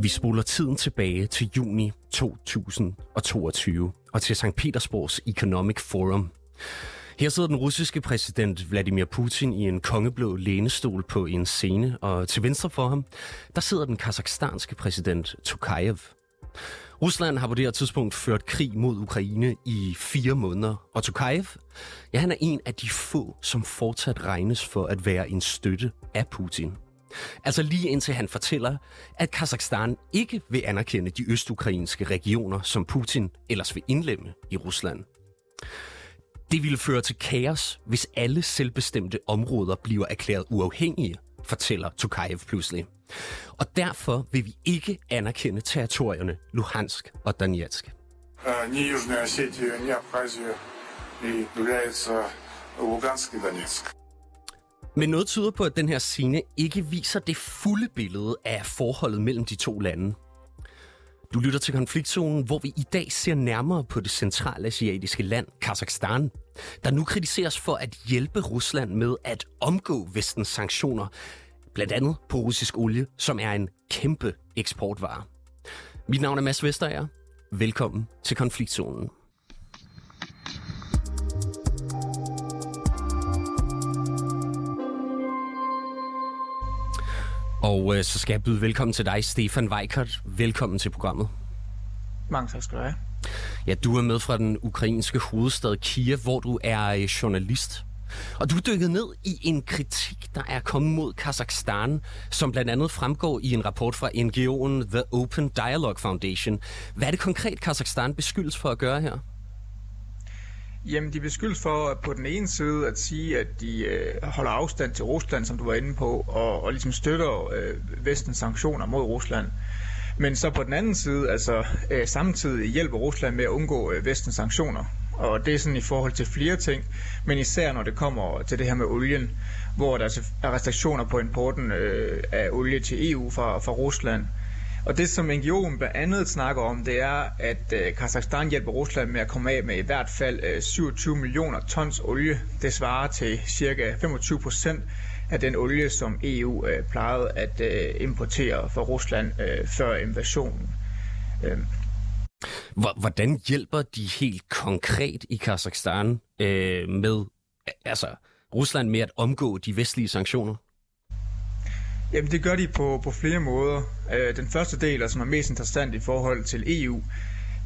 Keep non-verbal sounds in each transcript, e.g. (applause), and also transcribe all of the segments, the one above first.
Vi spoler tiden tilbage til juni 2022 og til St. Petersborgs Economic Forum. Her sidder den russiske præsident Vladimir Putin i en kongeblå lænestol på en scene, og til venstre for ham, der sidder den kazakhstanske præsident Tokayev. Rusland har på det her tidspunkt ført krig mod Ukraine i fire måneder, og Tokayev, ja, han er en af de få, som fortsat regnes for at være en støtte af Putin. Altså lige indtil han fortæller, at Kazakhstan ikke vil anerkende de østukrainske regioner, som Putin ellers vil indlemme i Rusland. Det ville føre til kaos, hvis alle selvbestemte områder bliver erklæret uafhængige, fortæller Tokayev pludselig. Og derfor vil vi ikke anerkende territorierne Luhansk og Donetsk. Ни Южная Осетия, ни Абхазия и является Луганск и Донецк. men noget tyder på, at den her scene ikke viser det fulde billede af forholdet mellem de to lande. Du lytter til konfliktzonen, hvor vi i dag ser nærmere på det centralasiatiske land, Kazakhstan, der nu kritiseres for at hjælpe Rusland med at omgå vestens sanktioner, blandt andet på russisk olie, som er en kæmpe eksportvare. Mit navn er Mads Vesterager. Velkommen til konfliktzonen. Og øh, så skal jeg byde velkommen til dig, Stefan Weikert. Velkommen til programmet. Mange tak skal du have. Ja, du er med fra den ukrainske hovedstad Kiev, hvor du er øh, journalist. Og du er dykket ned i en kritik, der er kommet mod Kazakhstan, som blandt andet fremgår i en rapport fra NGO'en The Open Dialogue Foundation. Hvad er det konkret, Kazakhstan beskyldes for at gøre her? Jamen, de beskyldes for på den ene side at sige, at de øh, holder afstand til Rusland, som du var inde på, og, og ligesom støtter øh, vestens sanktioner mod Rusland. Men så på den anden side, altså øh, samtidig hjælper Rusland med at undgå øh, vestens sanktioner. Og det er sådan i forhold til flere ting, men især når det kommer til det her med olien, hvor der er restriktioner på importen øh, af olie til EU fra, fra Rusland. Og det, som NGO'en blandt andet snakker om, det er, at øh, Kazakhstan hjælper Rusland med at komme af med i hvert fald øh, 27 millioner tons olie. Det svarer til cirka 25 procent af den olie, som EU øh, plejede at øh, importere fra Rusland øh, før invasionen. Øh. Hvordan hjælper de helt konkret i Kazakhstan øh, med altså, Rusland med at omgå de vestlige sanktioner? Jamen det gør de på, på flere måder. Øh, den første del, som er mest interessant i forhold til EU,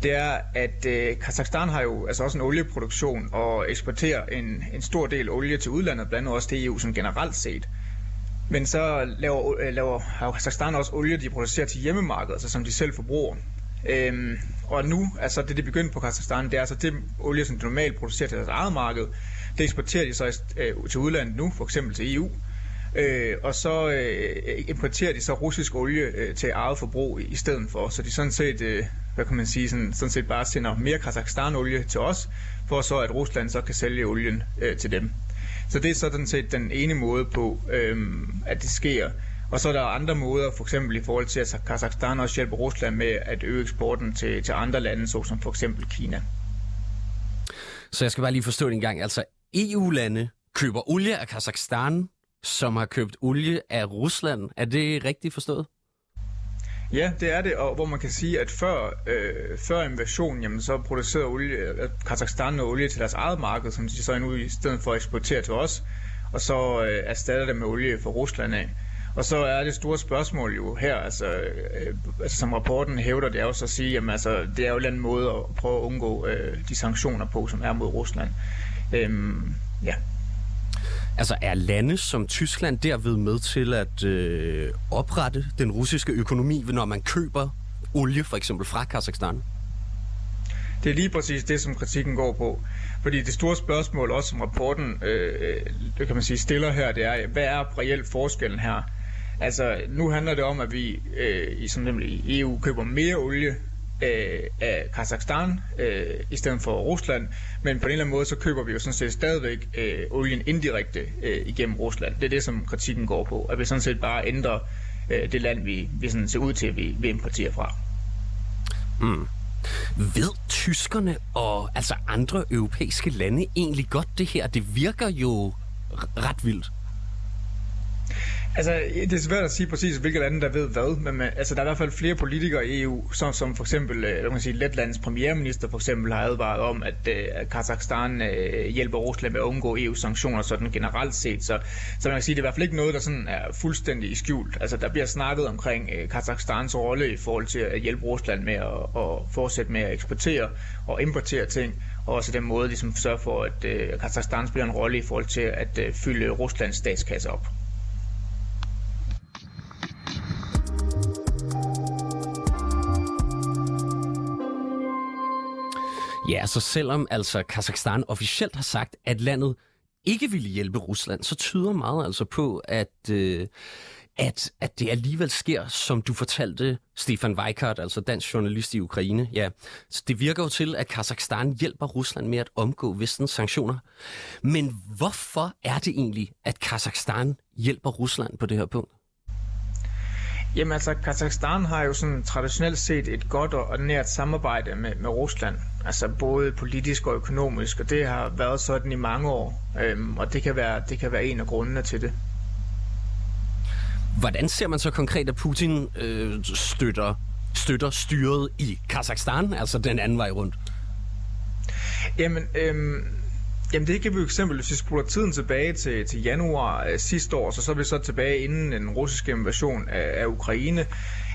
det er, at øh, Kazakhstan har jo altså også en olieproduktion og eksporterer en, en stor del olie til udlandet, blandt andet også til EU som generelt set. Men så laver, øh, laver har Kazakhstan også olie, de producerer til hjemmemarkedet, altså som de selv forbruger. Øhm, og nu, altså det de begyndte på Kazakhstan, det er altså det olie, som de normalt producerer til deres eget marked, det eksporterer de så øh, til udlandet nu, for eksempel til EU. Øh, og så øh, importerer de så russisk olie øh, til eget forbrug i, stedet for. Så de sådan set, øh, hvad kan man sige, sådan, sådan set bare sender mere Kazakhstan-olie til os, for så at Rusland så kan sælge olien øh, til dem. Så det er sådan set den ene måde på, øh, at det sker. Og så er der andre måder, for eksempel i forhold til, at Kazakhstan også hjælper Rusland med at øge eksporten til, til andre lande, såsom for eksempel Kina. Så jeg skal bare lige forstå det en gang. Altså EU-lande køber olie af Kazakhstan, som har købt olie af Rusland. Er det rigtigt forstået? Ja, det er det, og hvor man kan sige, at før, øh, før invasionen, jamen, så producerede olie, øh, Kazakhstan noget olie til deres eget marked, som de så nu i stedet for at eksportere til os, og så øh, erstatter det med olie fra Rusland af. Og så er det store spørgsmål jo her, altså, øh, altså som rapporten hævder, det er jo så at sige, jamen, altså, det er jo en anden måde at prøve at undgå øh, de sanktioner på, som er mod Rusland. Øhm, ja. Altså er lande som Tyskland derved med til at øh, oprette den russiske økonomi, når man køber olie for eksempel fra Kazakhstan? Det er lige præcis det, som kritikken går på. Fordi det store spørgsmål, også som rapporten øh, det kan man sige, stiller her, det er, hvad er reelt forskellen her? Altså, nu handler det om, at vi øh, i, som nemlig i EU køber mere olie øh, af Kazakhstan øh, i stedet for Rusland, men på en eller anden måde, så køber vi jo sådan set stadigvæk øh, olien indirekte øh, igennem Rusland. Det er det, som kritikken går på, at vi sådan set bare ændrer øh, det land, vi, vi sådan ser ud til, at vi, vi importerer fra. Mm. Ved tyskerne og altså andre europæiske lande egentlig godt det her? Det virker jo ret vildt. Altså, det er svært at sige præcis, hvilke lande, der ved hvad, men øh, altså, der er i hvert fald flere politikere i EU, som, som for eksempel, øh, jeg kan sige, Letlands premierminister for eksempel har advaret om, at øh, Kazakhstan øh, hjælper Rusland med at undgå EU-sanktioner sådan generelt set. Så, så man kan sige, det er i hvert fald ikke noget, der sådan er fuldstændig i skjult. Altså, der bliver snakket omkring øh, Kazakhstans rolle i forhold til at hjælpe Rusland med at, at fortsætte med at eksportere og importere ting og også den måde de ligesom sørger for, at øh, Kazakhstan spiller en rolle i forhold til at øh, fylde Ruslands statskasse op. Ja, så selvom altså Kazakhstan officielt har sagt, at landet ikke ville hjælpe Rusland, så tyder meget altså på, at, øh, at, at det alligevel sker, som du fortalte, Stefan Weikart, altså dansk journalist i Ukraine. Ja, så det virker jo til, at Kazakhstan hjælper Rusland med at omgå vestens sanktioner. Men hvorfor er det egentlig, at Kazakhstan hjælper Rusland på det her punkt? Jamen altså, Kazakhstan har jo sådan traditionelt set et godt og nært samarbejde med, med Rusland. Altså både politisk og økonomisk, og det har været sådan i mange år. Øhm, og det kan, være, det kan være en af grundene til det. Hvordan ser man så konkret, at Putin øh, støtter, støtter styret i Kazakhstan, altså den anden vej rundt? Jamen, øhm, Jamen det kan vi jo eksempel, hvis vi spoler tiden tilbage til, til januar øh, sidste år, så så er vi så tilbage inden den russiske invasion af, af Ukraine.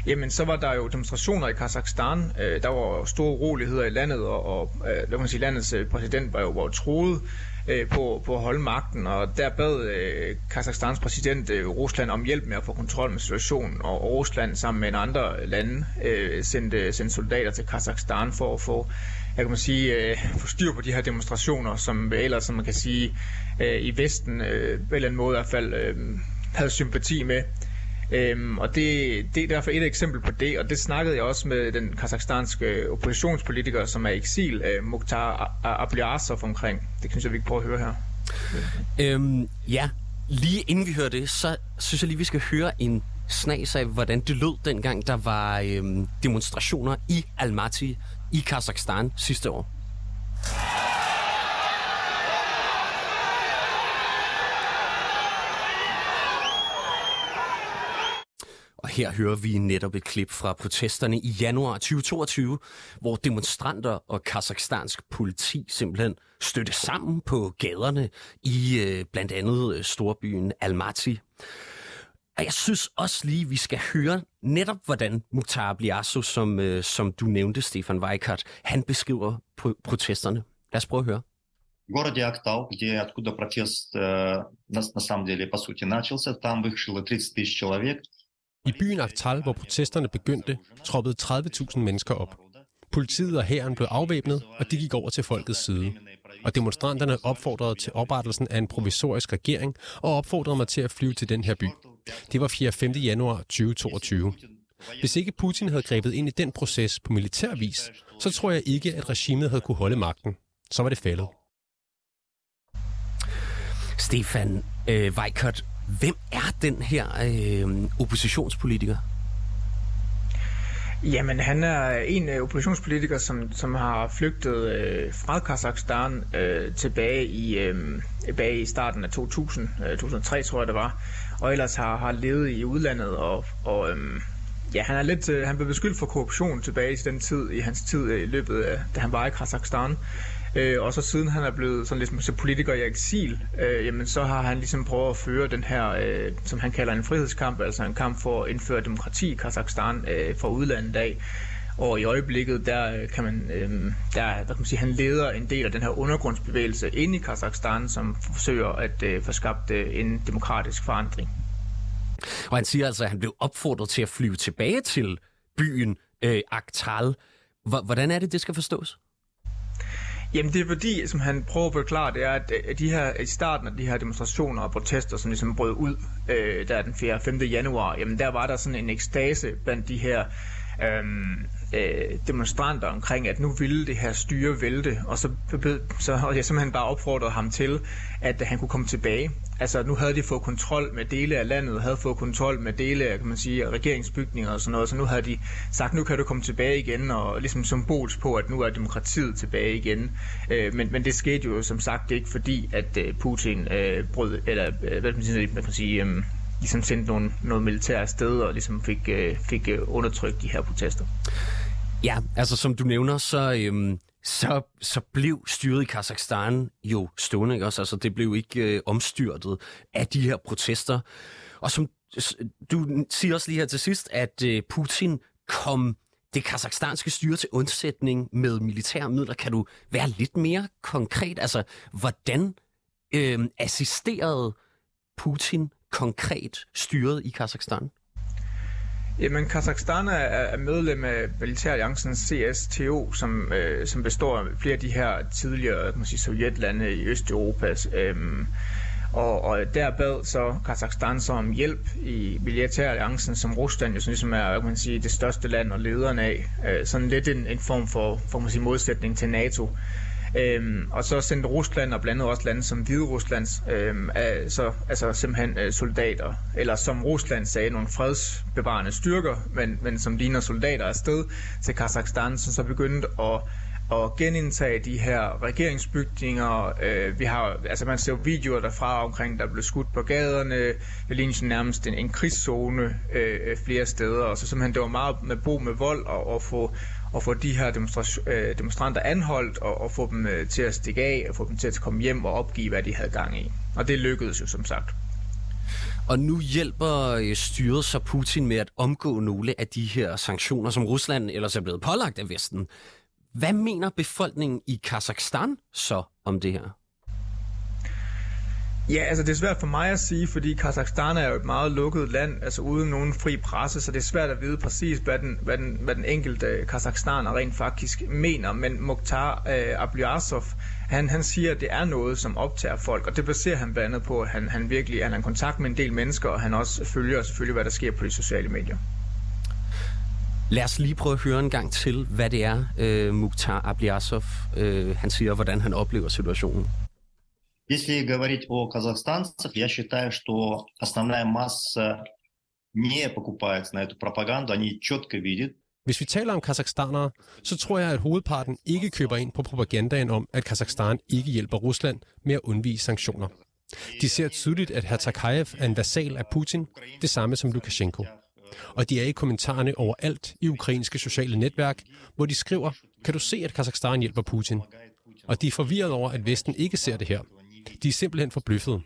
Jamen så var der jo demonstrationer i Kazakhstan. Øh, der var store uroligheder i landet, og, og øh, kan man sige, landets øh, præsident var jo, var troet øh, på, på at holde magten, og der bad øh, Kazakhstans præsident øh, Rusland om hjælp med at få kontrol med situationen, og, og Rusland sammen med en andre lande øh, sendte, sendte soldater til Kazakhstan for at få jeg kan man sige, øh, få styr på de her demonstrationer, som ellers, som man kan sige, øh, i Vesten øh, på en eller anden måde i hvert fald øh, havde sympati med. Øhm, og det, det er derfor et eksempel på det, og det snakkede jeg også med den kazakhstanske oppositionspolitiker, som er i eksil, øh, Mukhtar Ablyasov omkring. Det synes jeg, vi kan prøve at høre her. Øhm, ja, lige inden vi hører det, så synes jeg lige, vi skal høre en snas af, hvordan det lød dengang, der var øhm, demonstrationer i Almaty i Kazakhstan sidste år. her hører vi netop et klip fra protesterne i januar 2022, hvor demonstranter og kazakhstansk politi simpelthen støtte sammen på gaderne i øh, blandt andet øh, storbyen Almaty. Og jeg synes også lige, vi skal høre netop, hvordan Mukhtar Bliasso, som, øh, som du nævnte, Stefan Weikart, han beskriver pro- protesterne. Lad os prøve at høre. В городе Актау, где откуда протест э, на, на самом деле по сути начался, там вышло 30 тысяч человек. i byen Aktal, hvor protesterne begyndte, troppede 30.000 mennesker op. Politiet og hæren blev afvæbnet, og de gik over til folkets side. Og demonstranterne opfordrede til oprettelsen af en provisorisk regering og opfordrede mig til at flyve til den her by. Det var 4. 5. januar 2022. Hvis ikke Putin havde grebet ind i den proces på militær vis, så tror jeg ikke, at regimet havde kunne holde magten. Så var det faldet. Stefan øh, Weikert, hvem er den her øh, oppositionspolitiker? Jamen, han er en øh, oppositionspolitiker, som, som har flygtet øh, fra Kazakhstan øh, tilbage, i, øh, tilbage i starten af 2000, øh, 2003 tror jeg det var, og ellers har, har levet i udlandet, og, og øh, ja, han er lidt, øh, han blev beskyldt for korruption tilbage i den tid, i hans tid øh, i løbet af, da han var i Kazakhstan. Øh, og så siden han er blevet sådan ligesom så politiker i eksil, øh, jamen så har han ligesom prøvet at føre den her, øh, som han kalder en frihedskamp, altså en kamp for at indføre demokrati i Kazakhstan øh, fra udlandet af. Og i øjeblikket, der øh, kan man, øh, der, der kan man sige, han leder en del af den her undergrundsbevægelse ind i Kazakhstan, som forsøger at øh, få skabt øh, en demokratisk forandring. Og han siger altså, at han blev opfordret til at flyve tilbage til byen øh, Aktal. Hvordan er det, det skal forstås? Jamen det er fordi, som han prøver at forklare, det er, at øh, de her, i starten af de her demonstrationer og protester, som ligesom brød ud øh, der den 4. 5. januar, jamen der var der sådan en ekstase blandt de her øhm, øh, demonstranter omkring, at nu ville det her styre vælte, og så, så og jeg simpelthen bare opfordrede ham til, at han kunne komme tilbage. Altså nu havde de fået kontrol med dele af landet, havde fået kontrol med dele af, kan man sige, regeringsbygninger og sådan noget, så nu havde de sagt, nu kan du komme tilbage igen, og ligesom symbols på, at nu er demokratiet tilbage igen. Øh, men, men det skete jo som sagt ikke, fordi at øh, Putin øh, brød, eller øh, hvad kan man sige, hvad kan man sige øh, ligesom sendte nogle, noget militær afsted og ligesom fik, øh, fik øh, undertrykt de her protester. Ja, altså som du nævner, så, øhm, så, så blev styret i Kazakhstan jo stående, ikke også? Altså det blev ikke øh, omstyrtet af de her protester. Og som du siger også lige her til sidst, at øh, Putin kom det kazakhstanske styre til undsætning med militære midler. Kan du være lidt mere konkret? Altså, hvordan øh, assisterede Putin konkret styret i Kazakhstan? Jamen, Kazakhstan er medlem af militæralliancen CSTO, som, øh, som består af flere af de her tidligere kan man sige, sovjetlande i Østeuropa. Øh, og, og der bad så Kazakhstan så om hjælp i militæralliancen, som Rusland jo ligesom er kan man sige, det største land og lederen af. Øh, sådan lidt en, en form for, for man sige, modsætning til NATO. Øhm, og så sendte Rusland og blandt andet også lande som Hvide Ruslands, øhm, så, altså simpelthen øh, soldater, eller som Rusland sagde, nogle fredsbevarende styrker, men, men som ligner soldater afsted til Kazakhstan, som så begyndte at at genindtage de her regeringsbygninger. Øh, vi har, altså man ser jo videoer derfra omkring, der blev skudt på gaderne. Det ligner nærmest en, en krigszone øh, flere steder. Og så simpelthen, det var meget med bo med vold og, og få og få de her øh, demonstranter anholdt og, og få dem øh, til at stikke af og få dem til at komme hjem og opgive, hvad de havde gang i. Og det lykkedes jo som sagt. Og nu hjælper øh, styret så Putin med at omgå nogle af de her sanktioner, som Rusland ellers er blevet pålagt af Vesten. Hvad mener befolkningen i Kazakhstan så om det her? Ja, altså det er svært for mig at sige, fordi Kazakhstan er jo et meget lukket land, altså uden nogen fri presse, så det er svært at vide præcis, hvad den, hvad den, hvad den enkelte øh, Kazakhstaner rent faktisk mener. Men Mukhtar øh, Ablyasov, han, han siger, at det er noget, som optager folk, og det baserer han blandt andet på, at han, han virkelig han i kontakt med en del mennesker, og han også følger selvfølgelig, hvad der sker på de sociale medier. Lad os lige prøve at høre en gang til, hvad det er, øh, Mukhtar Ablyasov, øh, han siger, hvordan han oplever situationen. Если говорить о казахстанцах, я считаю, что основная масса не покупается на эту пропаганду, они четко видят, Hvis vi taler om kazakhstanere, så tror jeg, at hovedparten ikke køber ind på propagandaen om, at Kazakhstan ikke hjælper Rusland med at undvige sanktioner. De ser tydeligt, at Hertakayev er en vasal af Putin, det samme som Lukashenko. Og de er i kommentarerne overalt i ukrainske sociale netværk, hvor de skriver, kan du se, at Kazakhstan hjælper Putin? Og de er forvirret over, at Vesten ikke ser det her. de er simpelthen forbløffede.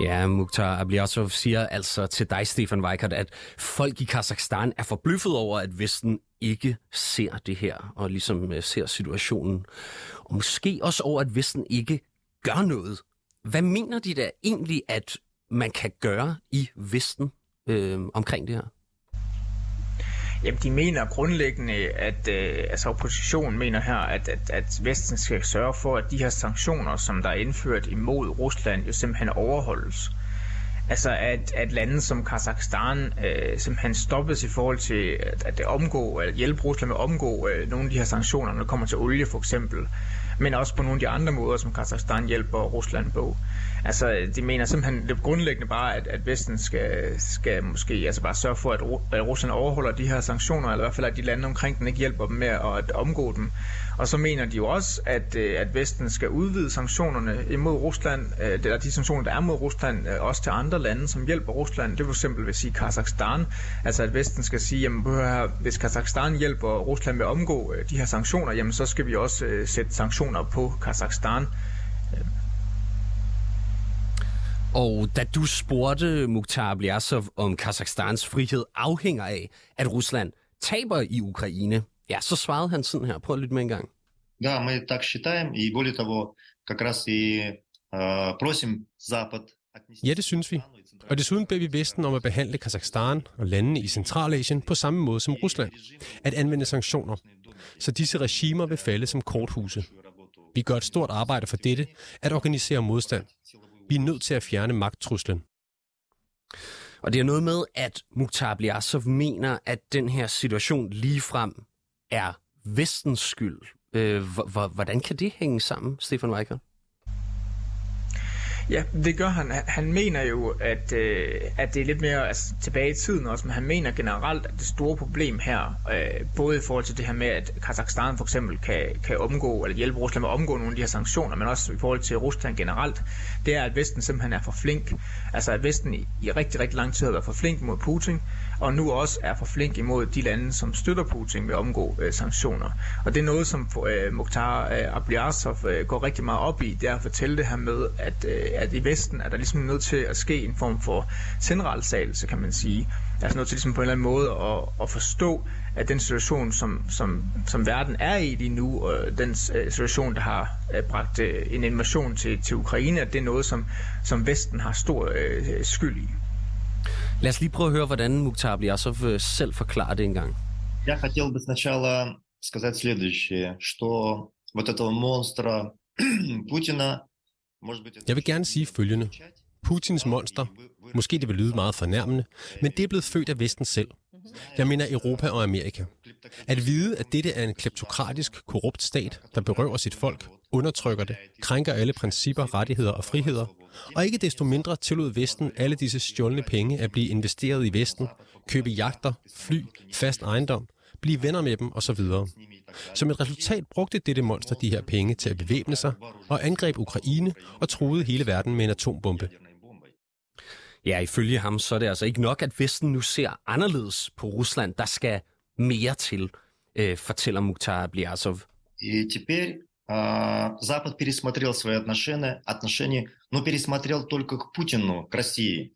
Ja, Mukhtar Ablyasov siger altså til dig, Stefan Weikert, at folk i Kazakhstan er forbløffet over, at Vesten ikke ser det her, og ligesom øh, ser situationen. Og måske også over, at Vesten ikke gør noget. Hvad mener de da egentlig, at man kan gøre i Vesten øh, omkring det her? Jamen, de mener grundlæggende, at øh, altså oppositionen mener her, at, at, at Vesten skal sørge for, at de her sanktioner, som der er indført imod Rusland, jo simpelthen overholdes. Altså at, at lande som Kazakhstan øh, simpelthen stoppes i forhold til at, at omgå, at hjælpe Rusland med at omgå øh, nogle af de her sanktioner, når det kommer til olie for eksempel, men også på nogle af de andre måder, som Kazakhstan hjælper Rusland på. Altså, de mener simpelthen det grundlæggende bare, at, at Vesten skal, skal måske altså bare sørge for, at, at Rusland overholder de her sanktioner, eller i hvert fald at de lande omkring den ikke hjælper dem med at omgå dem. Og så mener de jo også, at, øh, at Vesten skal udvide sanktionerne imod Rusland, øh, eller de sanktioner, der er mod Rusland, øh, også til andre lande, som hjælper Rusland. Det vil eksempel vil sige Kazakhstan. Altså at Vesten skal sige, jamen hvis Kazakhstan hjælper Rusland med at omgå de her sanktioner, jamen så skal vi også sætte sanktioner på Kazakhstan. Og da du spurgte Mukhtar Ablyasov om Kazakhstans frihed afhænger af, at Rusland taber i Ukraine, ja, så svarede han sådan her. Prøv at lytte med en gang. Да, мы так считаем, и более того, как раз и э, просим Запад Ja, det synes vi. Og desuden beder vi Vesten om at behandle Kazakhstan og landene i Centralasien på samme måde som Rusland. At anvende sanktioner, så disse regimer vil falde som korthuse. Vi gør et stort arbejde for dette, at organisere modstand. Vi er nødt til at fjerne magttruslen. Og det er noget med, at Mukhtar Blyasov mener, at den her situation lige frem er vestens skyld. Øh, hvordan kan det hænge sammen, Stefan Weikert? Ja, det gør han. Han mener jo, at, øh, at det er lidt mere altså, tilbage i tiden også, men han mener generelt, at det store problem her, øh, både i forhold til det her med, at Kazakhstan for eksempel kan, kan omgå, eller hjælpe Rusland med at omgå nogle af de her sanktioner, men også i forhold til Rusland generelt, det er, at Vesten simpelthen er for flink. Altså at Vesten i, i rigtig, rigtig lang tid har været for flink mod Putin, og nu også er for flink imod de lande, som støtter Putin med at omgå øh, sanktioner. Og det er noget, som øh, Mukhtar øh, Ablyasov øh, går rigtig meget op i, det er at fortælle det her med, at, øh, at i Vesten er der ligesom nødt til at ske en form for sindrelsagelse, kan man sige. Altså nødt til ligesom på en eller anden måde at, at forstå, at den situation, som, som, som verden er i lige nu, og den øh, situation, der har øh, bragt øh, en invasion til, til Ukraine, at det er noget, som, som Vesten har stor øh, skyld i. Lad os lige prøve at høre, hvordan Mukhtar Abliasov selv forklarer det engang. Я хотел бы сначала сказать следующее, что вот этого монстра (clears throat) Путина, может быть... Jeg vil gerne sige følgende. Putins monster, måske det vil lyde meget fornærmende, men det er blevet født af Vesten selv. Jeg mener Europa og Amerika. At vide, at dette er en kleptokratisk, korrupt stat, der berøver sit folk, undertrykker det, krænker alle principper, rettigheder og friheder, og ikke desto mindre tillod Vesten alle disse stjålne penge at blive investeret i Vesten, købe jagter, fly, fast ejendom, blive venner med dem osv. Som et resultat brugte dette monster de her penge til at bevæbne sig og angreb Ukraine og truede hele verden med en atombombe. Ja, ifølge ham så er det altså ikke nok, at Vesten nu ser anderledes på Rusland. Der skal mere til, øh, fortæller Mukhtar Abliasov. И теперь э, Запад пересмотрел свои отношения, отношения, но пересмотрел только к Путину, к России.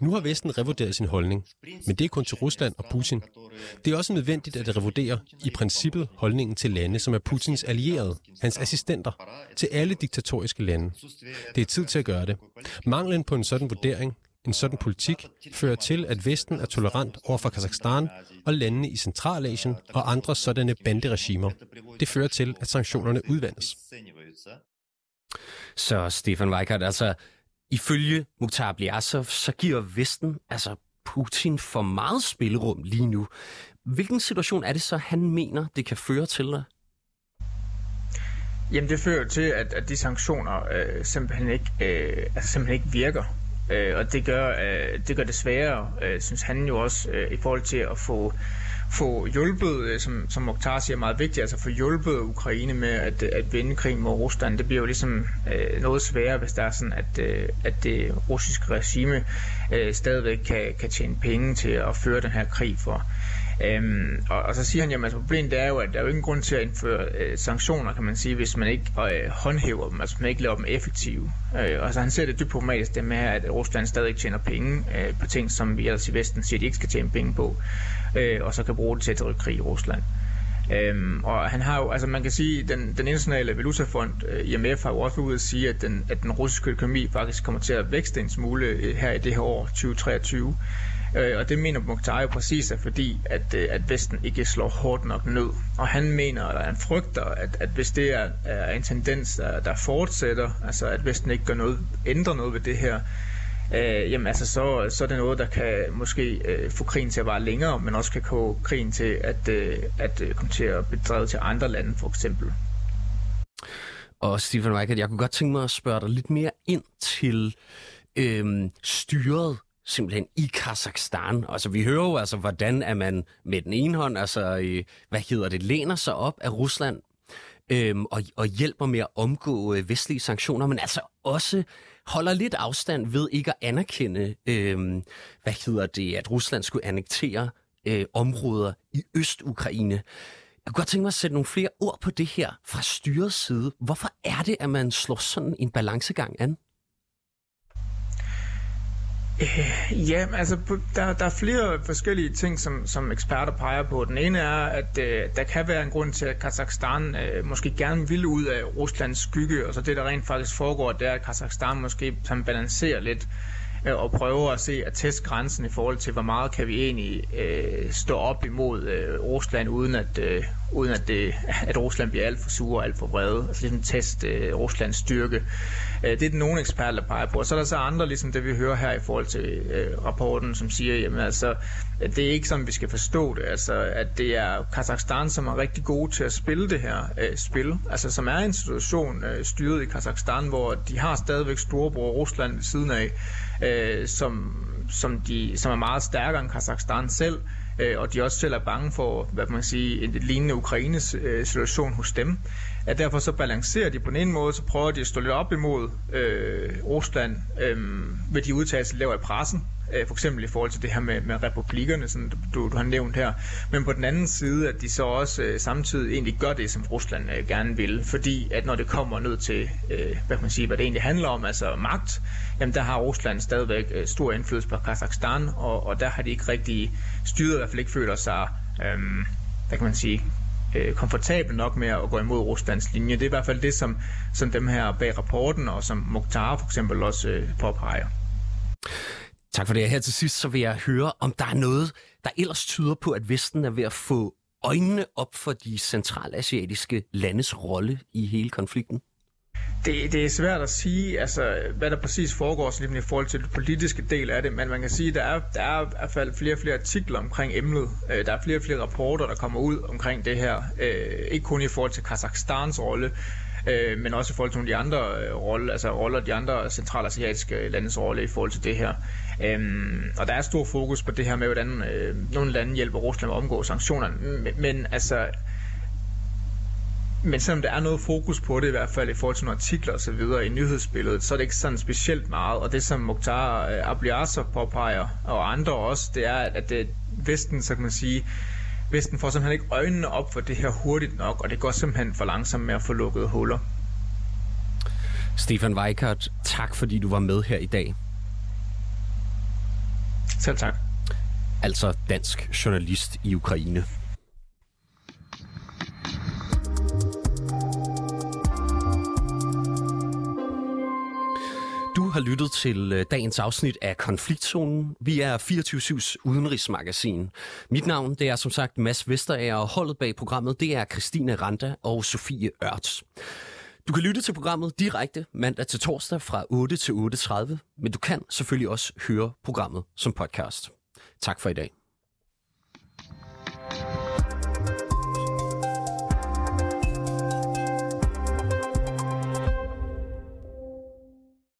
Nu har Vesten revurderet sin holdning, men det er kun til Rusland og Putin. Det er også nødvendigt at revurdere i princippet holdningen til lande, som er Putins allierede, hans assistenter, til alle diktatoriske lande. Det er tid til at gøre det. Manglen på en sådan vurdering, en sådan politik, fører til, at Vesten er tolerant over for Kazakhstan og landene i Centralasien og andre sådanne banderegimer. Det fører til, at sanktionerne udvandes. Så Stefan Weikert, altså ifølge Mukhtar Bliasov, så giver Vesten, altså Putin, for meget spillerum lige nu. Hvilken situation er det så, han mener, det kan føre til? Jamen det fører til, at, at de sanktioner øh, simpelthen, ikke, øh, altså simpelthen ikke virker. Øh, og det gør, øh, det gør det sværere, øh, synes han jo også, øh, i forhold til at få få hjulpet, øh, som, som Mokhtar siger, meget vigtigt, altså få hjulpet Ukraine med at, at vinde krig mod Rusland. Det bliver jo ligesom øh, noget sværere, hvis der er sådan, at, øh, at det russiske regime øh, stadigvæk kan, kan tjene penge til at føre den her krig for. Øhm, og, og så siger han, at altså, problemet er jo, at der er jo ingen grund til at indføre øh, sanktioner, kan man sige, hvis man ikke øh, håndhæver dem, altså man ikke laver dem effektive. Øh, og så han ser det dybt problematisk, det med, at Rusland stadig tjener penge øh, på ting, som vi ellers i Vesten siger, at de ikke skal tjene penge på, øh, og så kan bruge det til at drive krig i Rusland. Øhm, og han har jo, altså man kan sige, den, den internationale valutafond, øh, IMF, har jo også ude at sige, at den, at den russiske økonomi faktisk kommer til at vækste en smule øh, her i det her år, 2023. Øh, og det mener Mukhtar jo præcis er fordi, at, øh, at Vesten ikke slår hårdt nok ned. Og han mener, eller han frygter, at, at hvis det er, er en tendens, der, der fortsætter, altså at Vesten ikke gør noget, ændrer noget ved det her, øh, jamen altså så, så er det noget, der kan måske øh, få krigen til at vare længere, men også kan få krigen til at, øh, at øh, komme til at bedrive til andre lande, for eksempel. Og Stephen Weikert, jeg kunne godt tænke mig at spørge dig lidt mere ind til øh, styret simpelthen i Kazakhstan. Altså, vi hører jo altså, hvordan er man med den ene hånd, altså, øh, hvad hedder det, læner sig op af Rusland øhm, og, og hjælper med at omgå øh, vestlige sanktioner, men altså også holder lidt afstand ved ikke at anerkende, øh, hvad hedder det, at Rusland skulle annektere øh, områder i Øst-Ukraine. Jeg kunne godt tænke mig at sætte nogle flere ord på det her fra styrets side. Hvorfor er det, at man slår sådan en balancegang an? Øh, ja, altså der, der er flere forskellige ting, som, som eksperter peger på. Den ene er, at øh, der kan være en grund til, at Kazakhstan øh, måske gerne vil ud af Ruslands skygge, og så det, der rent faktisk foregår, det er, at Kazakhstan måske sådan balancerer lidt øh, og prøver at se at teste grænsen i forhold til, hvor meget kan vi egentlig øh, stå op imod øh, Rusland, uden at, øh, uden at, det, at Rusland bliver alt for sur og alt for vrede. Altså ligesom teste øh, Ruslands styrke. Øh, det er det nogle eksperter, der peger på. Og så er der så andre, ligesom det vi hører her i forhold til øh, rapporten, som siger, jamen altså, det er ikke sådan, vi skal forstå det. Altså, at det er Kazakhstan, som er rigtig gode til at spille det her øh, spil. Altså, som er en situation øh, styret i Kazakhstan, hvor de har stadigvæk storebror Rusland ved siden af, øh, som, som, de, som er meget stærkere end Kazakhstan selv, øh, og de også selv er bange for, hvad man sige, en lignende Ukraines øh, situation hos dem. At derfor så balancerer de på den ene måde, så prøver de at stå lidt op imod øh, Rusland øh, ved de udtalelser, de laver i pressen, øh, for eksempel i forhold til det her med, med republikkerne, som du, du har nævnt her, men på den anden side, at de så også øh, samtidig egentlig gør det, som Rusland øh, gerne vil, fordi at når det kommer ned til, øh, hvad kan man sige, hvad det egentlig handler om, altså magt, jamen der har Rusland stadigvæk øh, stor indflydelse på Kazakhstan, og, og der har de ikke rigtig styret, i hvert fald ikke føler sig, øh, hvad kan man sige, øh, komfortabel nok med at gå imod Ruslands linje. Det er i hvert fald det, som, som dem her bag rapporten, og som Mukhtar for eksempel også øh, påpeger. Tak for det. Her til sidst så vil jeg høre, om der er noget, der ellers tyder på, at Vesten er ved at få øjnene op for de centralasiatiske landes rolle i hele konflikten. Det, det er svært at sige, altså, hvad der præcis foregår lige i forhold til den politiske del af det, men man kan sige, at der er, der er i hvert fald flere og flere artikler omkring emnet. Øh, der er flere og flere rapporter, der kommer ud omkring det her. Øh, ikke kun i forhold til Kazakhstans rolle, øh, men også i forhold til nogle af de andre øh, roller, altså roller, de andre centralasiatiske landes rolle i forhold til det her. Øhm, og der er stor fokus på det her med, hvordan øh, nogle lande hjælper Rusland med at omgå sanktionerne. Men, men altså, men selvom der er noget fokus på det, i hvert fald i forhold til nogle artikler og så videre i nyhedsbilledet, så er det ikke sådan specielt meget. Og det, som Mukhtar øh, påpeger, og andre også, det er, at det, øh, Vesten, så kan man sige, Vesten får simpelthen ikke øjnene op for det her hurtigt nok, og det går simpelthen for langsomt med at få lukket huller. Stefan Weikert, tak fordi du var med her i dag. Selv tak. Altså dansk journalist i Ukraine. Har lyttet til øh, dagens afsnit af Konfliktzonen. Vi er 24-7's udenrigsmagasin. Mit navn det er som sagt Mads Vesterager, og holdet bag programmet det er Christine Randa og Sofie Ørts. Du kan lytte til programmet direkte mandag til torsdag fra 8 til 8.30, men du kan selvfølgelig også høre programmet som podcast. Tak for i dag.